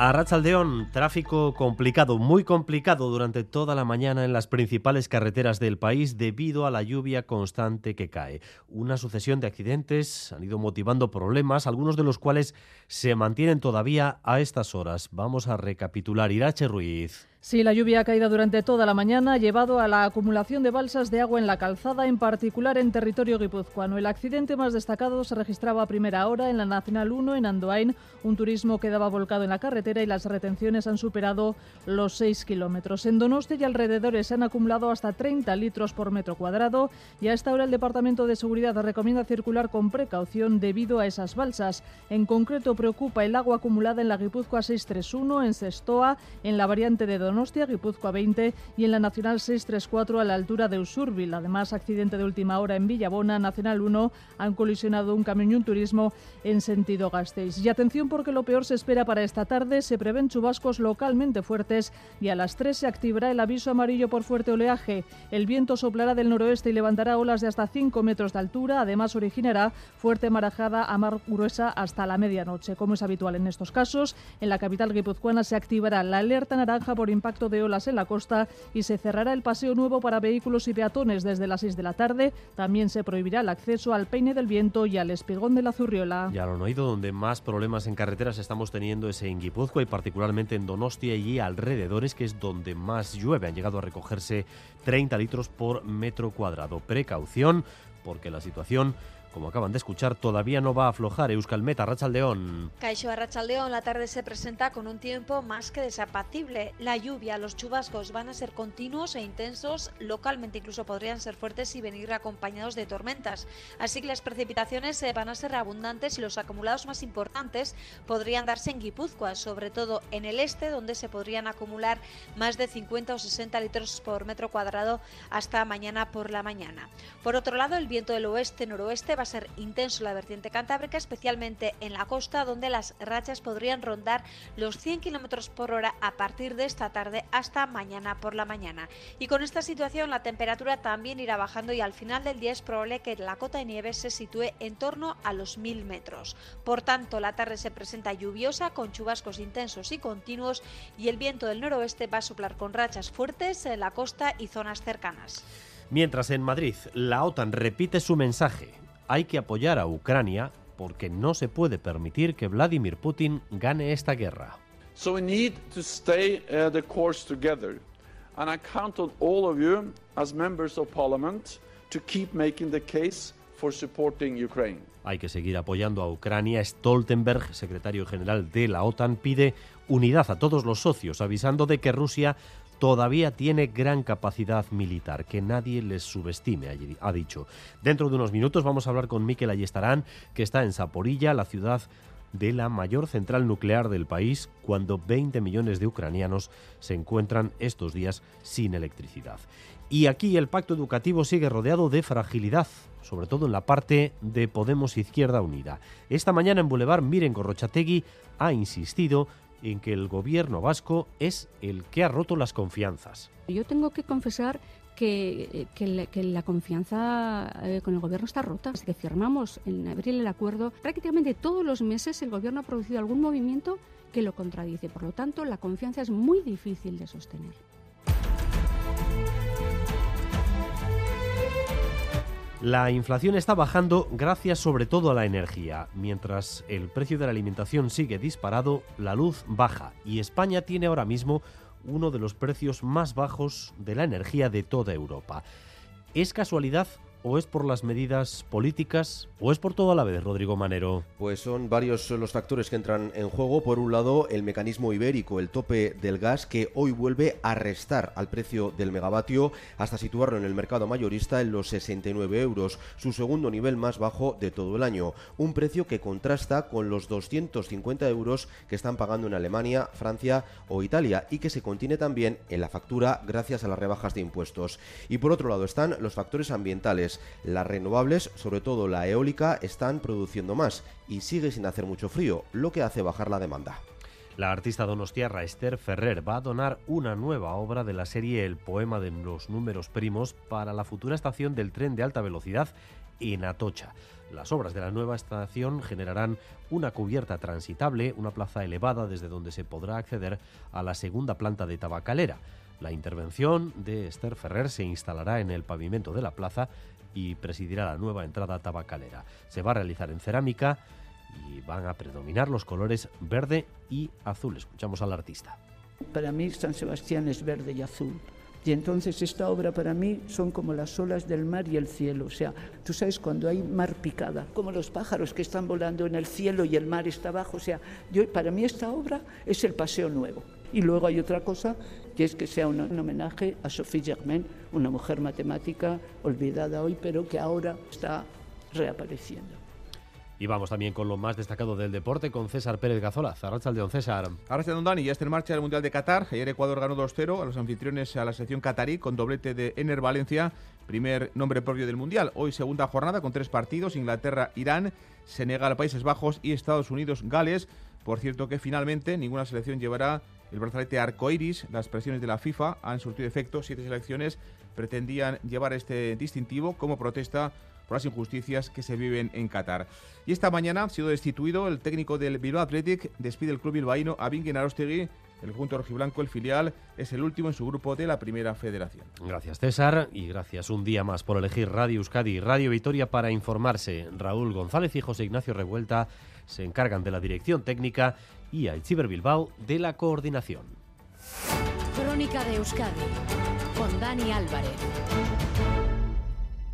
A Rachaldeón, tráfico complicado, muy complicado durante toda la mañana en las principales carreteras del país debido a la lluvia constante que cae. Una sucesión de accidentes han ido motivando problemas, algunos de los cuales se mantienen todavía a estas horas. Vamos a recapitular. Irache Ruiz. Sí, la lluvia ha caído durante toda la mañana, llevado a la acumulación de balsas de agua en la calzada, en particular en territorio guipuzcoano. El accidente más destacado se registraba a primera hora en la Nacional 1 en Andoain, un turismo quedaba volcado en la carretera y las retenciones han superado los 6 kilómetros. En Donostia y alrededores se han acumulado hasta 30 litros por metro cuadrado y a esta hora el Departamento de Seguridad recomienda circular con precaución debido a esas balsas. En concreto preocupa el agua acumulada en la Guipúzcoa 631, en Sestoa, en la variante de Donostia, Guipúzcoa 20 y en la Nacional 634 a la altura de Usurbil. Además, accidente de última hora en Villabona, Nacional 1, han colisionado un camión y un turismo en sentido Gasteiz. Y atención porque lo peor se espera para esta tarde, se prevén chubascos localmente fuertes y a las 3 se activará el aviso amarillo por fuerte oleaje. El viento soplará del noroeste y levantará olas de hasta 5 metros de altura, además originará fuerte marajada a mar gruesa hasta la medianoche. Como es habitual en estos casos, en la capital guipuzcoana se activará la alerta naranja por impacto de olas en la costa y se cerrará el paseo nuevo para vehículos y peatones desde las 6 de la tarde. También se prohibirá el acceso al peine del viento y al espigón de la Zurriola. Ya lo han oído, donde más problemas en carreteras estamos teniendo es en Guipúzcoa y particularmente en Donostia y alrededores, que es donde más llueve. Han llegado a recogerse 30 litros por metro cuadrado. Precaución, porque la situación como acaban de escuchar, todavía no va a aflojar Euskalmet, Arrachaldeón. Caixo Arrachaldeón, la tarde se presenta con un tiempo más que desapacible. La lluvia, los chubascos van a ser continuos e intensos, localmente incluso podrían ser fuertes y venir acompañados de tormentas. Así que las precipitaciones eh, van a ser abundantes y los acumulados más importantes podrían darse en Guipúzcoa, sobre todo en el este, donde se podrían acumular más de 50 o 60 litros por metro cuadrado hasta mañana por la mañana. Por otro lado, el viento del oeste-noroeste va a ser intenso la vertiente cantábrica, especialmente en la costa, donde las rachas podrían rondar los 100 km por hora a partir de esta tarde hasta mañana por la mañana. Y con esta situación, la temperatura también irá bajando y al final del día es probable que la cota de nieve se sitúe en torno a los 1000 metros. Por tanto, la tarde se presenta lluviosa, con chubascos intensos y continuos, y el viento del noroeste va a soplar con rachas fuertes en la costa y zonas cercanas. Mientras en Madrid, la OTAN repite su mensaje hay que apoyar a Ucrania porque no se puede permitir que Vladimir Putin gane esta guerra. So we need to stay uh, the course together. And I count on all of you as members of parliament to keep making the case for supporting Ukraine. Hay que seguir apoyando a Ucrania. Stoltenberg, secretario general de la OTAN, pide unidad a todos los socios, avisando de que Rusia todavía tiene gran capacidad militar, que nadie les subestime, ha dicho. Dentro de unos minutos vamos a hablar con Miquel Ayestarán, que está en Zaporilla, la ciudad de la mayor central nuclear del país, cuando 20 millones de ucranianos se encuentran estos días sin electricidad. Y aquí el pacto educativo sigue rodeado de fragilidad, sobre todo en la parte de Podemos Izquierda Unida. Esta mañana en Boulevard, Miren Gorrochategui ha insistido en que el gobierno vasco es el que ha roto las confianzas. Yo tengo que confesar que, la, confianza eh, con el gobierno está rota. Desde que firmamos en abril el acuerdo, prácticamente todos los meses el gobierno ha producido algún movimiento que lo contradice. Por lo tanto, la confianza es muy difícil de sostener. La inflación está bajando gracias sobre todo a la energía. Mientras el precio de la alimentación sigue disparado, la luz baja y España tiene ahora mismo uno de los precios más bajos de la energía de toda Europa. ¿Es casualidad o es por las medidas políticas o es por todo a la vez, Rodrigo Manero? Pues son varios los factores que entran en juego. Por un lado, el mecanismo ibérico, el tope del gas, que hoy vuelve a restar al precio del megavatio hasta situarlo en el mercado mayorista en los 69 euros, su segundo nivel más bajo de todo el año. Un precio que contrasta con los 250 euros que están pagando en Alemania, Francia o Italia y que se contiene también en la factura gracias a las rebajas de impuestos. Y por otro lado están los factores ambientales las renovables, sobre todo la eólica, están produciendo más y sigue sin hacer mucho frío, lo que hace bajar la demanda. La artista donostiarra Esther Ferrer va a donar una nueva obra de la serie El poema de los números primos para la futura estación del tren de alta velocidad en Atocha. Las obras de la nueva estación generarán una cubierta transitable, una plaza elevada desde donde se podrá acceder a la segunda planta de tabacalera. La intervención de Esther Ferrer se instalará en el pavimento de la plaza y presidirá la nueva entrada tabacalera. Se va a realizar en cerámica y van a predominar los colores verde y azul. Escuchamos al artista. Para mí San Sebastián es verde y azul. Y entonces esta obra para mí son como las olas del mar y el cielo. O sea, tú sabes cuando hay mar picada, como los pájaros que están volando en el cielo y el mar está abajo. O sea, para mí esta obra es el paseo nuevo. Y luego hay otra cosa, que es que sea un, un homenaje a Sophie Germain, una mujer matemática olvidada hoy, pero que ahora está reapareciendo. Y vamos también con lo más destacado del deporte con César Pérez Gazola. Zarracha Don César. Ahora está Don Dani, ya está en marcha el Mundial de Qatar. Ayer Ecuador ganó 2-0 a los anfitriones a la selección catarí con doblete de Ener Valencia, primer nombre propio del Mundial. Hoy segunda jornada con tres partidos, Inglaterra, Irán, Senegal, Países Bajos y Estados Unidos, Gales. Por cierto que finalmente ninguna selección llevará el brazalete arcoiris. Las presiones de la FIFA han surtido efecto. Siete selecciones pretendían llevar este distintivo como protesta por las injusticias que se viven en Qatar. Y esta mañana ha sido destituido el técnico del Bilbao Athletic, despide el club bilbaíno a Arostegui. El conjunto rojiblanco, el filial, es el último en su grupo de la Primera Federación. Gracias César y gracias un día más por elegir Radio Euskadi y Radio Vitoria para informarse. Raúl González y José Ignacio Revuelta se encargan de la dirección técnica y Aichiber Bilbao de la coordinación. Crónica de Euskadi con Dani Álvarez.